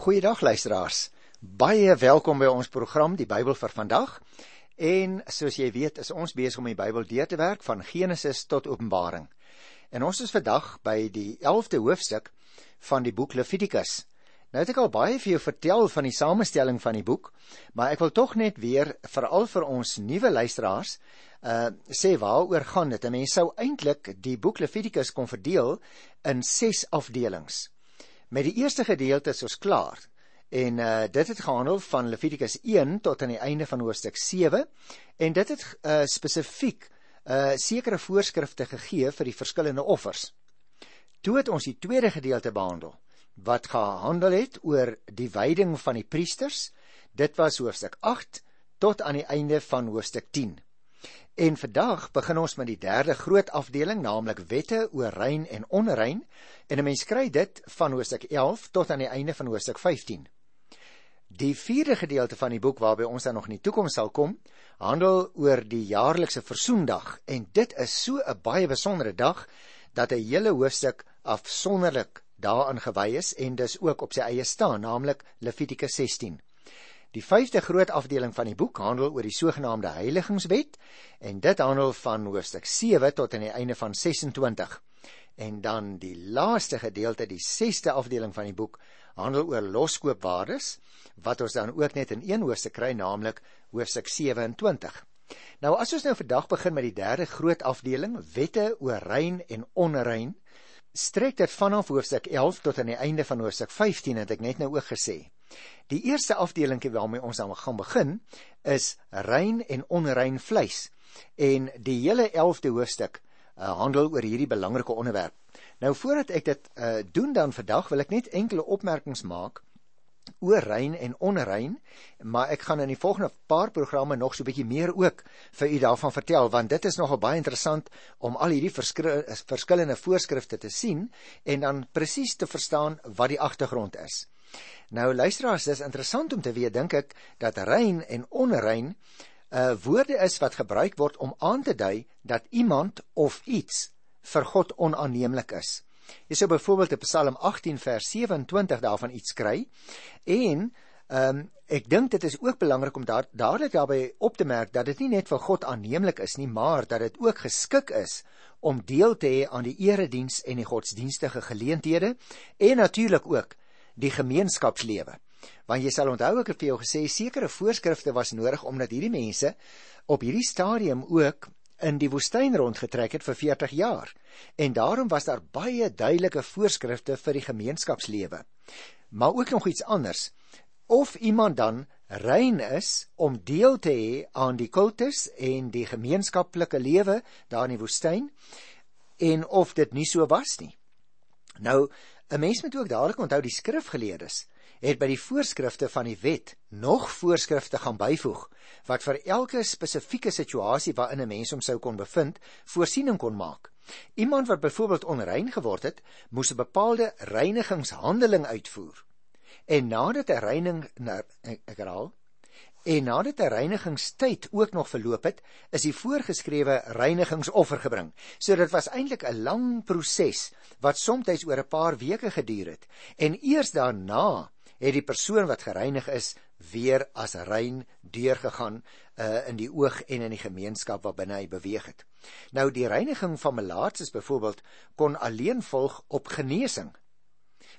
Goeiedag luisteraars. Baie welkom by ons program Die Bybel vir vandag. En soos jy weet, is ons besig om die Bybel deur te werk van Genesis tot Openbaring. En ons is vandag by die 11de hoofstuk van die boek Levitikus. Nou het ek al baie vir jou vertel van die samestelling van die boek, maar ek wil tog net weer veral vir ons nuwe luisteraars uh sê waaroor gaan dit? 'n Mens sou eintlik die boek Levitikus kon verdeel in 6 afdelings. Met die eerste gedeelte is ons klaar. En uh dit het gehandel van Levitikus 1 tot aan die einde van hoofstuk 7 en dit het uh spesifiek uh sekere voorskrifte gegee vir die verskillende offers. Toe het ons die tweede gedeelte behandel wat gehandel het oor die wyding van die priesters. Dit was hoofstuk 8 tot aan die einde van hoofstuk 10. En vandag begin ons met die derde groot afdeling, naamlik wette oor rein en onrein, en 'n mens kry dit van hoofstuk 11 tot aan die einde van hoofstuk 15. Die vierde gedeelte van die boek waarby ons dan nog in die toekoms sal kom, handel oor die jaarlikse versoendag en dit is so 'n baie besondere dag dat 'n hele hoofstuk afsonderlik daaraan gewy is en dis ook op sy eie staan, naamlik Levitikus 16. Die vyfde groot afdeling van die boek handel oor die sogenaamde heiligingswet en dit handel van hoofstuk 7 tot aan die einde van 26. En dan die laaste gedeelte, die sesde afdeling van die boek, handel oor loskoopwaardes wat ons dan ook net in een hoofstuk kry, naamlik hoofstuk 27. Nou as ons nou vandag begin met die derde groot afdeling, wette oor rein en onrein, strek dit vanaf hoofstuk 11 tot aan die einde van hoofstuk 15 het ek net nou ook gesê. Die eerste afdelingkie waarmee ons dan gaan begin is rein en onrein vleis. En die hele 11de hoofstuk uh, handel oor hierdie belangrike onderwerp. Nou voordat ek dit uh, doen dan vandag wil ek net enkele opmerkings maak oor rein en onrein, maar ek gaan in die volgende paar programme nog so 'n bietjie meer ook vir u daarvan vertel want dit is nogal baie interessant om al hierdie verskillende voorskrifte te sien en dan presies te verstaan wat die agtergrond is. Nou luisteraars, dis interessant om te weet dink ek dat rein en onrein uh woorde is wat gebruik word om aan te dui dat iemand of iets vir God onaanneemlik is. Jy sou byvoorbeeld in Psalm 18 vers 27 daarvan iets kry en ehm um, ek dink dit is ook belangrik om daar dadelik daarbey op te merk dat dit nie net vir God aanneemlik is nie, maar dat dit ook geskik is om deel te hê aan die erediens en die godsdienstige geleenthede en natuurlik ook die gemeenskapslewe. Want jy sal onthou ek het vir jou gesê sekere voorskrifte was nodig omdat hierdie mense op hierdie stadium ook in die woestyn rondgetrek het vir 40 jaar. En daarom was daar baie duidelike voorskrifte vir die gemeenskapslewe. Maar ook nog iets anders. Of iemand dan rein is om deel te hê aan die kultus en die gemeenskaplike lewe daar in die woestyn en of dit nie so was nie. Nou 'n Mens moet ook dadelik onthou die skrifgeleerdes het by die voorskrifte van die wet nog voorskrifte gaan byvoeg wat vir elke spesifieke situasie waarin 'n mens hom sou kon bevind, voorsiening kon maak. Iemand wat byvoorbeeld onrein geword het, moes 'n bepaalde reinigingshandeling uitvoer. En nadat 'n reining ek herhaal, En nadat die reinigingstyd ook nog verloop het, is die voorgeskrewe reinigingsoffer gebring. So dit was eintlik 'n lang proses wat soms oor 'n paar weke geduur het. En eers daarna het die persoon wat gereinig is weer as rein deurgegaan uh, in die oog en in die gemeenskap waarbinne hy beweeg het. Nou die reiniging van melaatses byvoorbeeld kon alleen volg op genesing.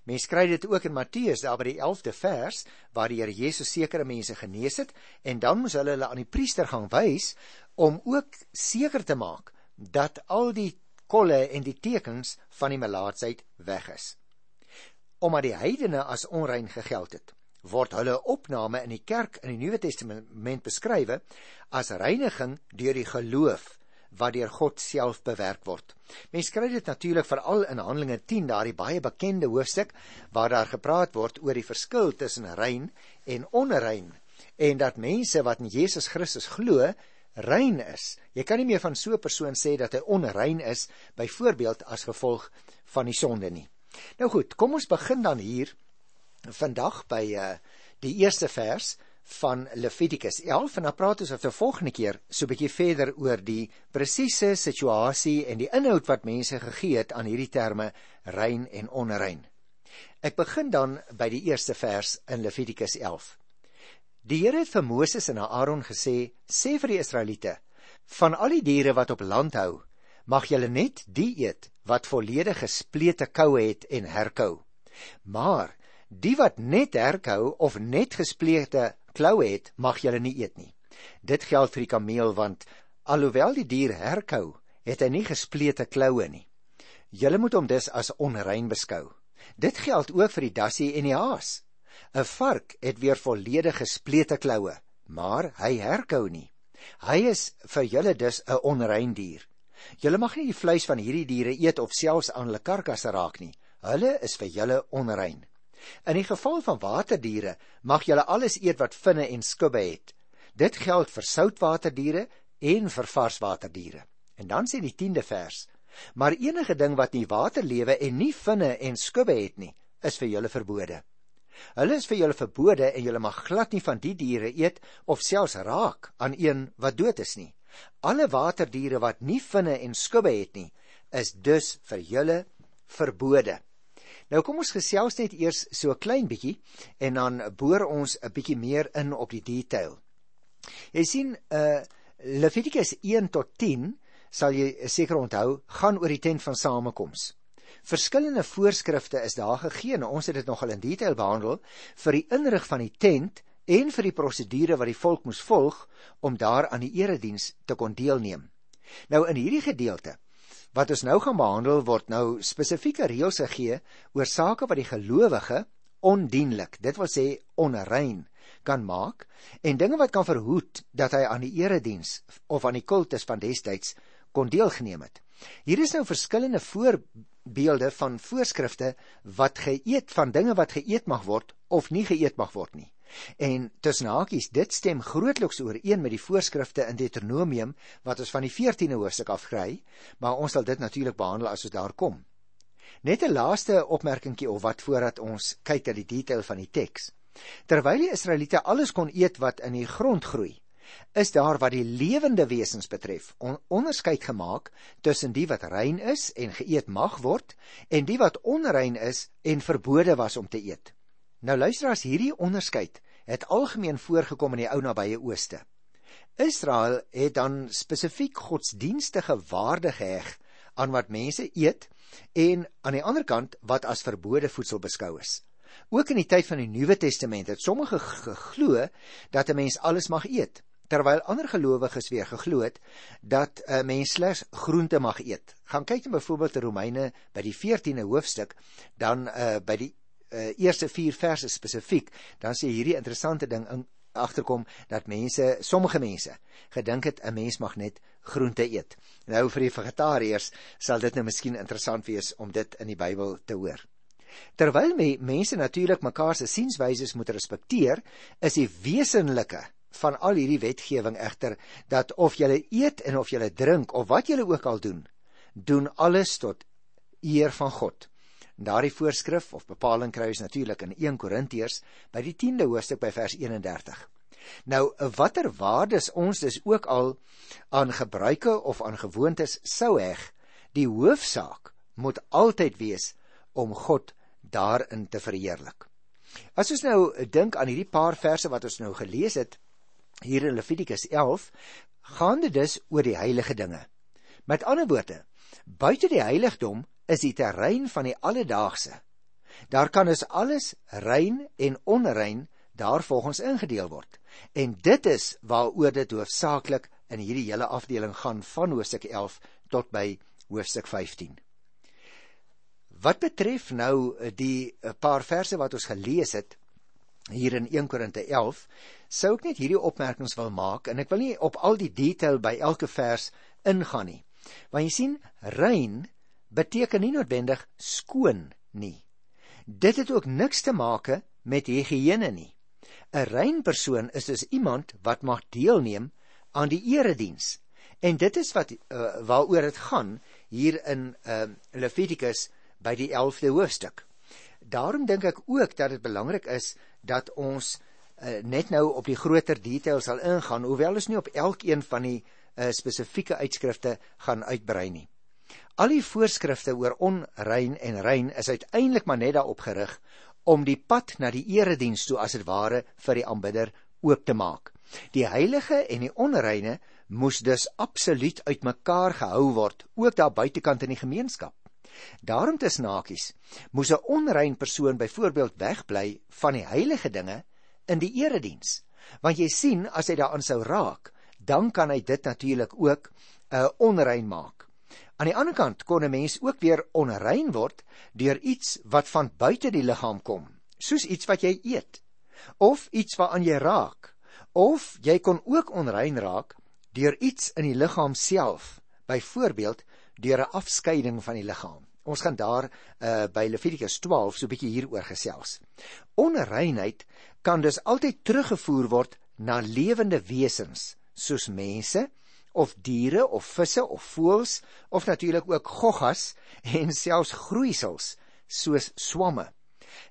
Mens kry dit ook in Matteus daar by die 11de vers waar die Here Jesus sekere mense genees het en dan moes hulle hulle aan die priester gaan wys om ook seker te maak dat al die kolle en die tekens van die melaatsheid weg is. Omdat die heidene as onrein gegeld het, word hulle opname in die kerk in die Nuwe Testament beskrywe as reiniging deur die geloof wat deur God self bewerk word. Mens kry dit natuurlik veral in Handelinge 10, daardie baie bekende hoofstuk waar daar gepraat word oor die verskil tussen rein en onrein en dat mense wat in Jesus Christus glo, rein is. Jy kan nie meer van so 'n persoon sê dat hy onrein is byvoorbeeld as gevolg van die sonde nie. Nou goed, kom ons begin dan hier vandag by uh, die eerste vers van Levitikus 11 en dan praat ons of die volgende keer so 'n bietjie verder oor die presiese situasie en die inhoud wat mense gegee het aan hierdie terme rein en onrein. Ek begin dan by die eerste vers in Levitikus 11. Die Here het vir Moses en Aaron gesê: "Sê vir die Israeliete: Van al die diere wat op land hou, mag julle net die eet wat volledig gesplete koue het en herkou. Maar die wat net herkou of net gesplete kloue het, mag julle nie eet nie. Dit geld vir die kameel want alhoewel die dier herkou, het hy nie gesplete kloue nie. Julle moet hom dus as onrein beskou. Dit geld ook vir die dassie en die haas. 'n Vark het weer volledig gesplete kloue, maar hy herkou nie. Hy is vir julle dus 'n onrein dier. Julle mag nie die vleis van hierdie diere eet of selfs aan hulle karkasse raak nie. Hulle is vir julle onrein. In die geval van waterdiere mag julle alles eet wat vinne en skubbe het. Dit geld vir soutwaterdiere en vir varswaterdiere. En dan sê die 10de vers: Maar enige ding wat nie water lewe en nie vinne en skubbe het nie, is vir julle verbode. Hulle is vir julle verbode en julle mag glad nie van die diere eet of selfs raak aan een wat dood is nie. Alle waterdiere wat nie vinne en skubbe het nie, is dus vir julle verbode. Nou kom ons gesels net eers so 'n klein bietjie en dan boor ons 'n bietjie meer in op die detail. Jy sien, uh Levitikus 1 tot 10 sal jy seker onthou, gaan oor die tent van samekoms. Verskillende voorskrifte is daar gegee, ons het dit nogal in detail behandel vir die inrig van die tent en vir die prosedure wat die volk moes volg om daar aan die erediens te kon deelneem. Nou in hierdie gedeelte wat ons nou gaan behandel word nou spesifieke reëls gegee oor sake wat die gelowige ondienlik, dit wil sê onrein kan maak en dinge wat kan verhoed dat hy aan die erediens of aan die kultus van destyds kon deelgeneem het. Hier is nou verskillende voorbeelde van voorskrifte wat geëet van dinge wat geëet mag word of nie geëet mag word nie. En tussen hakies, dit stem grootliks ooreen met die voorskrifte in Deuteronomium wat ons van die 14de hoofstuk af kry, maar ons sal dit natuurlik behandel as ons daar kom. Net 'n laaste opmerkingie of wat voordat ons kyk na die detail van die teks. Terwyl die Israeliete alles kon eet wat in die grond groei, is daar wat die lewende wesens betref, on onderskeid gemaak tussen die wat rein is en geëet mag word en die wat onrein is en verbode was om te eet. Nou luisteraars, hierdie onderskeid het algemeen voorgekom in die ou nabye ooste. Israel het dan spesifiek godsdienstige waarde geheg aan wat mense eet en aan die ander kant wat as verbode voedsel beskou is. Ook in die tyd van die Nuwe Testament het sommige geglo dat 'n mens alles mag eet, terwyl ander gelowiges weer geglo het dat 'n mens slegs groente mag eet. Gaan kyk net byvoorbeeld te Romeine by die 14de hoofstuk, dan uh, by die uh, eerste 4 verse spesifiek, dan sê hierdie interessante ding in agterkom dat mense, sommige mense, gedink het 'n mens mag net groente eet. Nou vir die vegetariërs sal dit nou miskien interessant wees om dit in die Bybel te hoor. Terwyl me, mense natuurlik mekaar se sienswyses moet respekteer, is die wesenlike van al hierdie wetgewing egter dat of jy eet en of jy drink of wat jy ook al doen, doen alles tot eer van God. Daardie voorskrif of bepaling kry ons natuurlik in 1 Korintiërs by die 10de hoofstuk by vers 31. Nou, watter waardes ons dus ook al aan gebruike of aan gewoontes sou heg, die hoofsaak moet altyd wees om God daarin te verheerlik. As ons nou dink aan hierdie paar verse wat ons nou gelees het hier in Levitikus 11, gaan dit dus oor die heilige dinge. Met ander woorde, buite die heiligdom is die terrein van die alledaagse. Daar kan dus alles rein en onrein daarvolgens ingedeel word. En dit is waaroor dit hoofsaaklik in hierdie hele afdeling gaan van hoofstuk 11 tot by hoofstuk 15. Wat betref nou die paar verse wat ons gelees het hier in 1 Korinte 11, sou ek net hierdie opmerkings wil maak en ek wil nie op al die detail by elke vers ingaan nie. Want jy sien, rein beteken nie noodwendig skoon nie. Dit het ook niks te maak met higiëne nie. 'n Rein persoon is dus iemand wat mag deelneem aan die erediens. En dit is wat uh, waaroor dit gaan hier in uh, Levitikus by die 11de hoofstuk. Daarom dink ek ook dat dit belangrik is dat ons uh, net nou op die groter details sal ingaan, hoewel ons nie op elkeen van die uh, spesifieke uitskrifte gaan uitbrei nie. Al die voorskrifte oor onrein en rein is uiteindelik maar net daarop gerig om die pad na die erediens toe as dit ware vir die aanbidder oop te maak. Die heilige en die onreine moes dus absoluut uitmekaar gehou word, ook daar buitekant in die gemeenskap. Daarom te snakies, moes 'n onrein persoon byvoorbeeld wegbly van die heilige dinge in die erediens. Want jy sien, as hy daaraan sou raak, dan kan hy dit natuurlik ook 'n uh, onrein maak. Aan die ander kant kon 'n mens ook weer onrein word deur iets wat van buite die liggaam kom, soos iets wat jy eet of iets waaraan jy raak. Of jy kon ook onrein raak deur iets in die liggaam self, byvoorbeeld deur 'n afskeiding van die liggaam. Ons gaan daar uh, by Levitikus 12 so 'n bietjie hieroor gesels. Onreinheid kan dus altyd teruggevoer word na lewende wesens soos mense of diere of visse of voëls of natuurlik ook goggas en selfs groeisels soos swamme.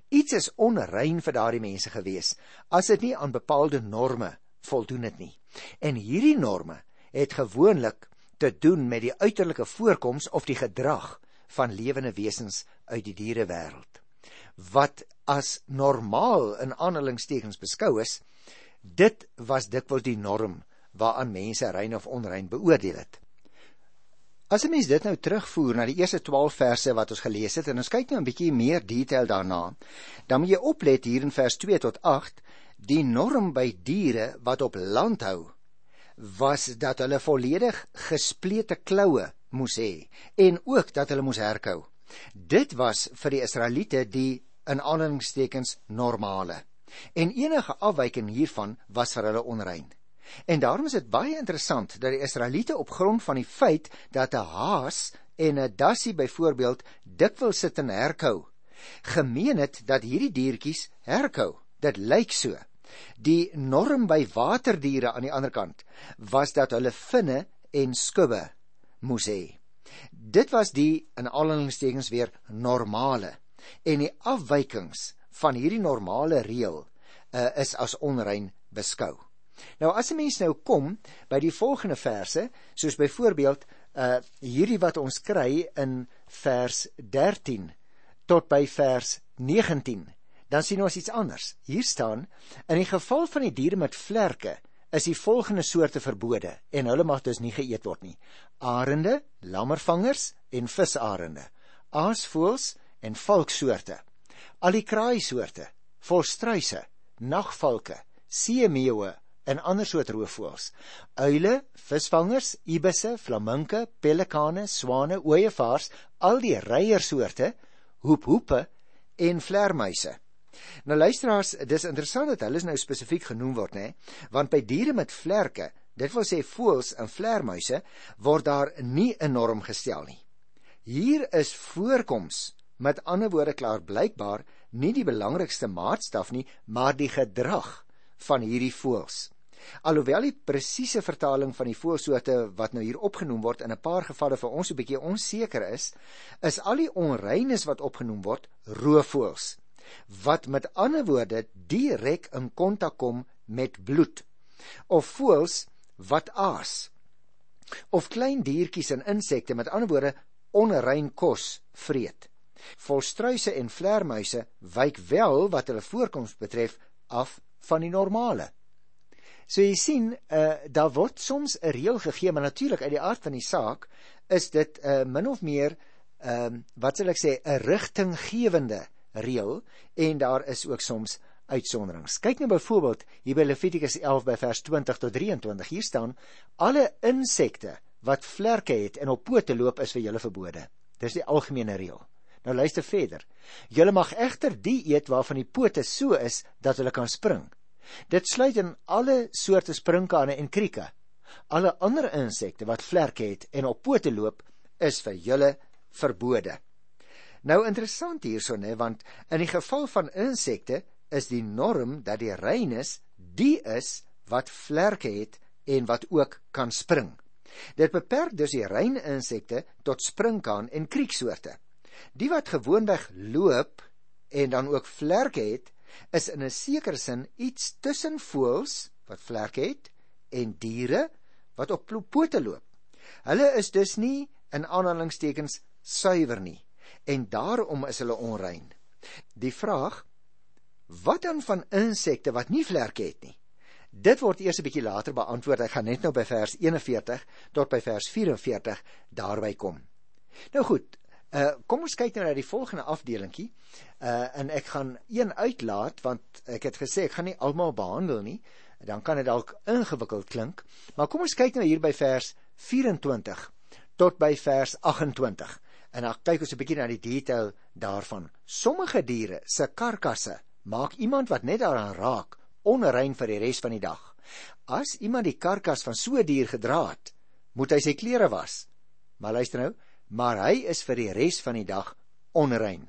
Iets is onrein vir daardie mense gewees as dit nie aan bepaalde norme voldoen het nie. En hierdie norme het gewoonlik te doen met die uiterlike voorkoms of die gedrag van lewende wesens uit die dierewêreld wat as normaal in aanhalingstekens beskou is dit was dikwels die norm waaraan mense rein of onrein beoordeel het as 'n mens dit nou terugvoer na die eerste 12 verse wat ons gelees het en ons kyk nou 'n bietjie meer detail daarna dan moet jy oplet hier in vers 2 tot 8 die norm by diere wat op land hou was dat hulle volledig gesplete kloue moes hê en ook dat hulle moes herkou. Dit was vir die Israeliete die in aanhalingstekens normale. En enige afwyking hiervan was vir hulle onrein. En daarom is dit baie interessant dat die Israeliete op grond van die feit dat 'n haas en 'n dassie byvoorbeeld dikwels sit en herkou, gemeen het dat hierdie diertjies herkou. Dit lyk so. Die norm by waterdiere aan die ander kant was dat hulle vinne en skubbe moes hê. Dit was die in aanhalingstekens weer normale en die afwykings van hierdie normale reël uh, is as onrein beskou. Nou as 'n mens nou kom by die volgende verse, soos byvoorbeeld uh hierdie wat ons kry in vers 13 tot by vers 19 dan sien ons iets anders. Hier staan: In die geval van die diere met vlerke is die volgende soorte verbode en hulle mag dus nie geëet word nie: arende, lammervangers en visarende, aasvoëls en valksoorte, al die kraaisoorte, volstruise, nagvalke, seemeeue en ander soort roofvoëls, uile, visvangers, ibisse, flaminke, pelikane, swane, ooeievaars, al die reiersoorte, hoephoepe en vlermuise. Nou luisteraars, dis interessant dat hulle nou spesifiek genoem word, nê? Want by diere met vlerke, dit wil sê voëls en vlermuise, word daar nie 'n norm gestel nie. Hier is voorkoms, met ander woorde klaar blykbaar, nie die belangrikste maatstaf nie, maar die gedrag van hierdie voëls. Alhoewel die presiese vertaling van die voëlsoorte wat nou hier opgenoem word in 'n paar gevalle vir ons 'n bietjie onseker is, is al die onreines wat opgenoem word roofvoëls wat met ander woorde direk in kontak kom met bloed of voëls wat aas of klein diertjies en insekte met ander woorde onrein kos vreet volstruise en vleermuise wyk wel wat hulle voorkoms betref af van die normale so jy sien uh, daar word soms 'n reël gegee maar natuurlik uit die aard van die saak is dit uh, min of meer ehm uh, wat sal ek sê 'n rigtinggewende reël en daar is ook soms uitsonderings. Kyk nou byvoorbeeld hier by Levitikus 11 by vers 20 tot 23. Hier staan: Alle insekte wat vlerke het en op pote loop is vir julle verbode. Dis die algemene reël. Nou luister verder. Julle mag egter die eet waarvan die pote so is dat hulle kan spring. Dit sluit in alle soorte sprinkane en krieke. Alle ander insekte wat vlerke het en op pote loop is vir julle verbode. Nou interessant hierso nê, want in die geval van insekte is die norm dat die reines die is wat vlerke het en wat ook kan spring. Dit beperk dus die rein insekte tot springkaan en krieksoorte. Die wat gewoonweg loop en dan ook vlerke het, is in 'n sekere sin iets tussen voëls wat vlerke het en diere wat op pote loop. Hulle is dus nie in aanhalingstekens suiwer nie en daarom is hulle onrein. Die vraag wat dan van insekte wat nie vlerke het nie? Dit word eers 'n bietjie later beantwoord. Ek gaan net nou by vers 41 tot by vers 44 daarby kom. Nou goed, uh kom ons kyk nou na die volgende afdelingkie. Uh en ek gaan een uitlaat want ek het gesê ek gaan nie almal behandel nie. Dan kan dit dalk ingewikkeld klink. Maar kom ons kyk nou hier by vers 24 tot by vers 28. En dan kyk ons 'n bietjie na die detail daarvan. Sommige diere se karkasse maak iemand wat net daaraan raak onrein vir die res van die dag. As iemand die karkas van so 'n dier gedra het, moet hy sy klere was. Maar luister nou, maar hy is vir die res van die dag onrein.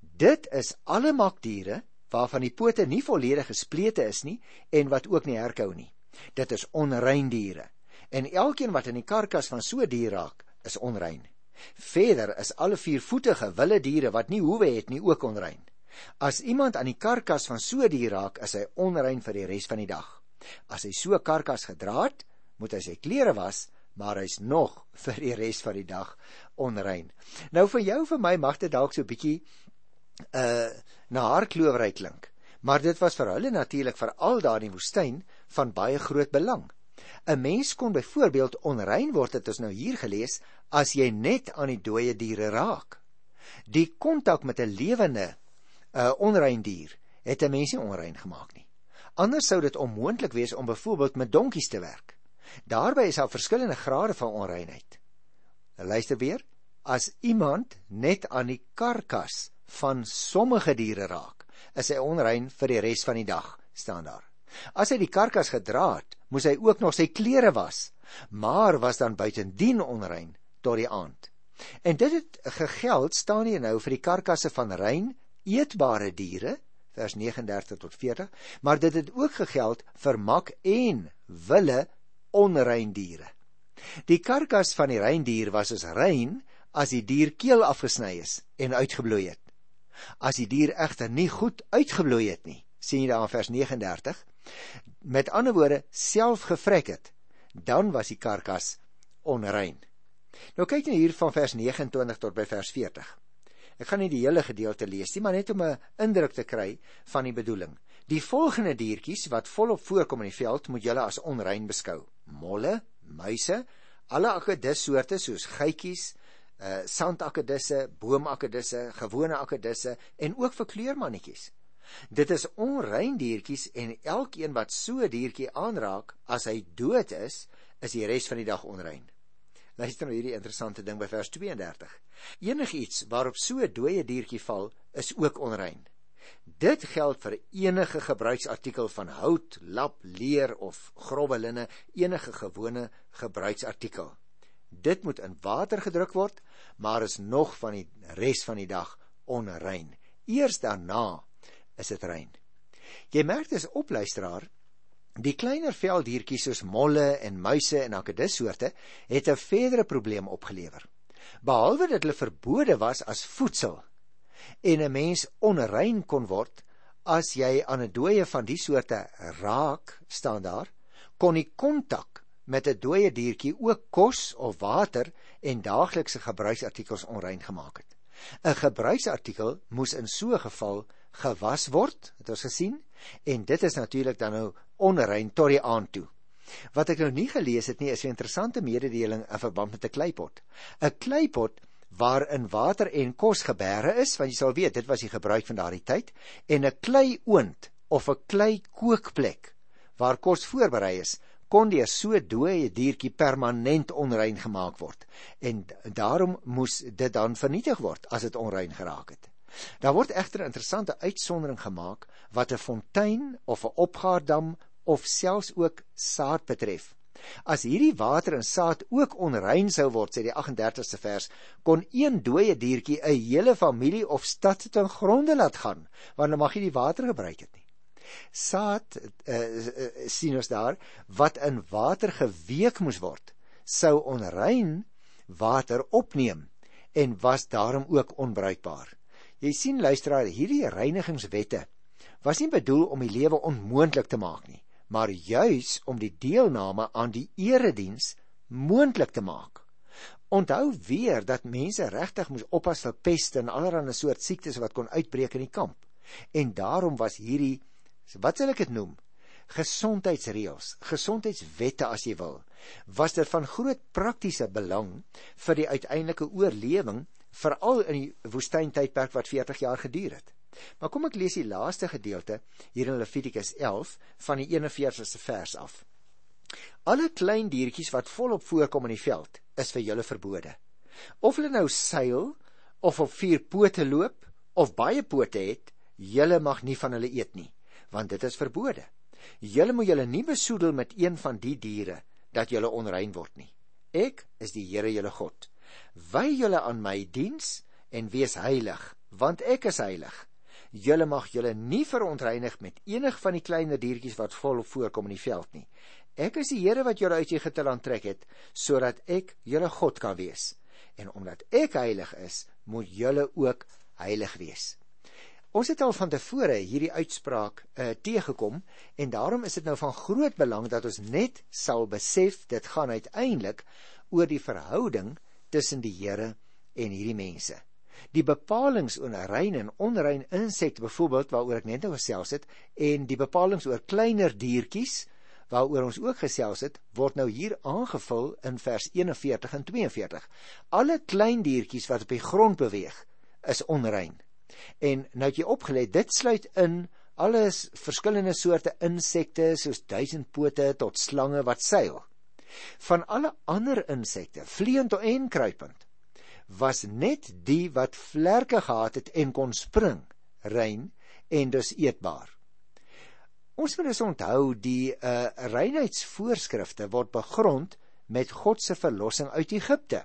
Dit is alle makdiere waarvan die pote nie volledig gesplete is nie en wat ook nie herkou nie. Dit is onrein diere en elkeen wat in die karkas van so 'n dier raak, is onrein. Verder is alle viervoetige wilde diere wat nie hoewe het nie ook onrein. As iemand aan die karkas van so 'n dier raak, is hy onrein vir die res van die dag. As hy so 'n karkas gedra het, moet hy sy klere was, maar hy's nog vir die res van die dag onrein. Nou vir jou vir my mag dit dalk so 'n bietjie uh na haar klowery klink, maar dit was vir hulle natuurlik vir al daardie woestyn van baie groot belang. 'n Mens kon byvoorbeeld onrein word het ons nou hier gelees as jy net aan die dooie diere raak. Die kontak met 'n lewende uh, onrein dier het 'n mens nie onrein gemaak nie. Anders sou dit onmoontlik wees om byvoorbeeld met donkies te werk. Daarby is daar verskillende grade van onreinheid. Nou luister weer, as iemand net aan die karkas van sommige diere raak, is hy onrein vir die res van die dag, staan daar. As hy die karkas gedra het, moes hy ook nog sy klere was, maar was dan buitendien onrein tot die aand. En dit het gegeld staan hier nou vir die karkasse van rein eetbare diere vers 39 tot 40, maar dit het ook gegeld vir mak en wille onrein diere. Die karkas van die reindier was as rein as die dier keel afgesny is en uitgebloei het. As die dier egter nie goed uitgebloei het nie, sien jy daar in vers 39, met ander woorde self gevrek het, dan was die karkas onrein. Nou kyk net hier van vers 29 tot by vers 40. Ek gaan nie die hele gedeelte lees nie, maar net om 'n indruk te kry van die bedoeling. Die volgende diertjies wat volop voorkom in die veld, moet julle as onrein beskou: molle, muise, alle akedissoorte soos geitjies, uh sandakedisse, boomakedisse, gewone akedisse en ook vir kleurmannetjies. Dit is onrein diertjies en elkeen wat so 'n diertjie aanraak, as hy dood is, is die res van die dag onrein. Luister nou hierdie interessante ding by vers 32. Enigiets waarop so 'n dooie diertjie val, is ook onrein. Dit geld vir enige gebruiksartikel van hout, lap, leer of grove linne, enige gewone gebruiksartikel. Dit moet in water gedruk word, maar is nog van die res van die dag onrein. Eers daarna is dit rein. Jy merk dis opluisteraar, die kleiner veldiertjies soos molle en muise en akedissoorte het 'n verdere probleem opgelewer. Behalwe dat hulle verbode was as voedsel en 'n mens onrein kon word as jy aan 'n dooie van die soorte raak, staan daar, kon die kontak met 'n dooie diertjie ook kos of water en daaglikse gebruiksartikels onrein gemaak het. 'n Gebruiksartikel moes in so 'n geval gewas word, het ons gesien, en dit is natuurlik dan nou onrein tot die aand toe. Wat ek nou nie gelees het nie, is 'n interessante mededeling in verband met 'n kleipot. 'n Kleipot waarin water en kos gebeere is, want jy sal weet dit was die gebruik van daardie tyd, en 'n kleioond of 'n klei kookplek waar kos voorberei is, kon deur so dooie diertjie permanent onrein gemaak word. En daarom moes dit dan vernietig word as dit onrein geraak het. Daar word egter 'n interessante uitsondering gemaak wat 'n fontein of 'n opgaardam of selfs ook saad betref. As hierdie water en saad ook onrein sou word, sê die 38ste vers, kon een dooie diertjie 'n hele familie of stad ten gronde laat gaan, want dan mag jy die water gebruik het nie. Saad uh, sien ons daar wat in water geweek moes word, sou onrein water opneem en was daarom ook onbruikbaar. Jy sien luisteraar, hierdie reinigingswette was nie bedoel om die lewe onmoontlik te maak nie, maar juis om die deelname aan die erediens moontlik te maak. Onthou weer dat mense regtig moes oppas vir peste en allerlei soort siektes wat kon uitbreek in die kamp. En daarom was hierdie wat sal ek dit noem? Gesondheidsreëls, gesondheidswette as jy wil, was dit van groot praktiese belang vir die uiteindelike oorlewing veral in die woestyntydperk wat 40 jaar geduur het. Maar kom ek lees die laaste gedeelte hier in Levitikus 11 van die 41ste vers af. Alle klein diertjies wat volop voorkom in die veld is vir julle verbode. Of hulle nou seil of op vier pote loop of baie pote het, julle mag nie van hulle eet nie, want dit is verbode. Julle moet julle nie besoedel met een van die diere dat julle onrein word nie. Ek is die Here julle God. Wy julle aan my diens en wees heilig, want ek is heilig. Julle mag julle nie verontreinig met enig van die kleiner diertjies wat volop voorkom in die veld nie. Ek is die Here wat julle uit Egipte land trek het, sodat ek julle God kan wees. En omdat ek heilig is, moet julle ook heilig wees. Ons het al van tevore hierdie uitspraak uh, teëgekom en daarom is dit nou van groot belang dat ons net sal besef dit gaan uiteindelik oor die verhouding tussen die Here en hierdie mense. Die bepalinge oor rein en onrein insekte byvoorbeeld waaroor ek net nou gesels het en die bepalinge oor kleiner diertjies waaroor ons ook gesels het word nou hier aangevul in vers 41 en 42 alle klein diertjies wat op die grond beweeg is onrein. En nou het jy opgelet dit sluit in alles verskillende soorte insekte soos duisendpote tot slange wat seil van alle ander insekte vleiend en kruipend was net die wat vlerke gehad het en kon spring, rein en dus eetbaar. Ons moet dus onthou die uh reinheidsvoorskrifte word begrond met God se verlossing uit Egipte.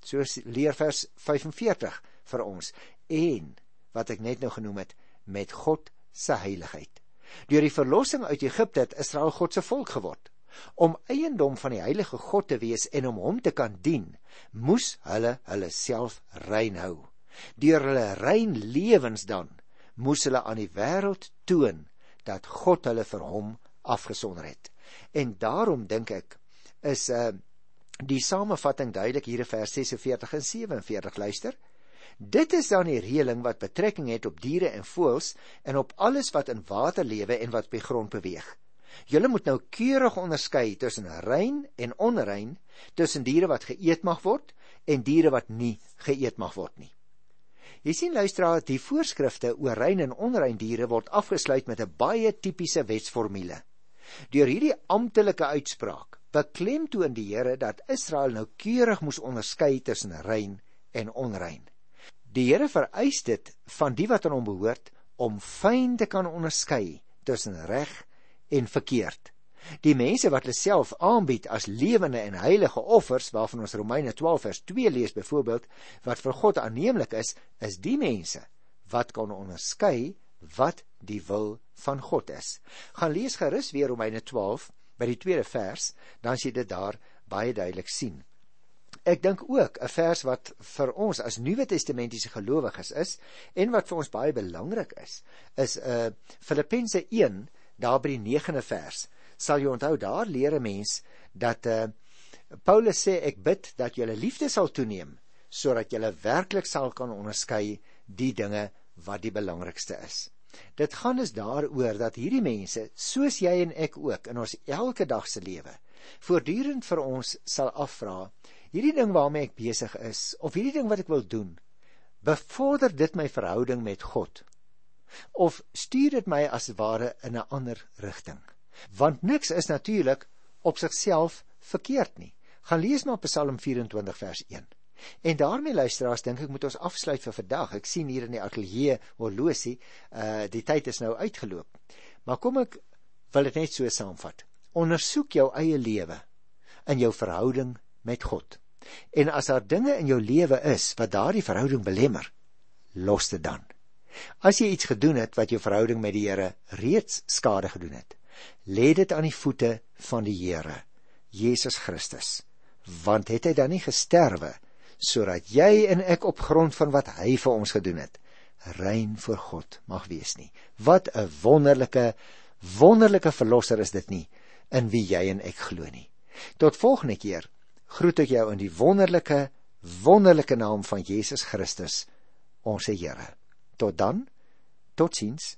Soos leer vers 45 vir ons en wat ek net nou genoem het met God se heiligheid. Deur die verlossing uit Egipte het Israel God se volk geword. Om eiendom van die heilige God te wees en om hom te kan dien, moes hulle hulle self rein hou. Deur hulle rein lewens dan moes hulle aan die wêreld toon dat God hulle vir hom afgesonder het. En daarom dink ek is uh die samevatting duidelik hier in vers 46 en 47 luister. Dit is dan die reëling wat betrekking het op diere en voëls en op alles wat in water lewe en wat op die grond beweeg. Julle moet nou keurig onderskei tussen rein en onrein, tussen diere wat geëet mag word en diere wat nie geëet mag word nie. Jy sien luisteraar, die voorskrifte oor rein en onrein diere word afgesluit met 'n baie tipiese wetsformule. Deur hierdie amptelike uitspraak beklemtoon die Here dat Israel nou keurig moes onderskei tussen rein en onrein. Die Here vereis dit van die wat aan hom behoort om fyn te kan onderskei tussen reg en verkeerd. Die mense wat hulle self aanbied as lewende en heilige offers waarvan ons Romeine 12 vers 2 lees byvoorbeeld wat vir God aanneemlik is, is die mense wat kan onderskei wat die wil van God is. Gaan lees gerus weer Romeine 12 by die tweede vers, dan sien jy dit daar baie duidelik sien. Ek dink ook 'n vers wat vir ons as Nuwe Testamentiese gelowiges is en wat vir ons baie belangrik is, is 'n uh, Filippense 1 daar by die 9de vers sal jy onthou daar leer 'n mens dat uh, Paulus sê ek bid dat julle liefde sal toeneem sodat julle werklik sal kan onderskei die dinge wat die belangrikste is. Dit gaan dus daaroor dat hierdie mense, soos jy en ek ook in ons elke dag se lewe, voortdurend vir ons sal afvra, hierdie ding waarmee ek besig is of hierdie ding wat ek wil doen, bevorder dit my verhouding met God of stuur dit my as ware in 'n ander rigting want niks is natuurlik op sigself verkeerd nie. Gaan lees maar Psalm 24 vers 1 en daarmee luisteraars dink ek moet ons afsluit vir vandag ek sien hier in die ateljee horlosie uh die tyd is nou uitgeloop. Maar kom ek wil dit net so saamvat. Ondersoek jou eie lewe in jou verhouding met God. En as daar dinge in jou lewe is wat daardie verhouding belemmer los dit dan As jy iets gedoen het wat jou verhouding met die Here reeds skade gedoen het, lê dit aan die voete van die Here, Jesus Christus. Want het hy dan nie gesterwe sodat jy en ek op grond van wat hy vir ons gedoen het, rein voor God mag wees nie. Wat 'n wonderlike wonderlike verlosser is dit nie in wie jy en ek glo nie. Tot volgende keer groet ek jou in die wonderlike wonderlike naam van Jesus Christus, ons Here. Tot dan. Totsiens.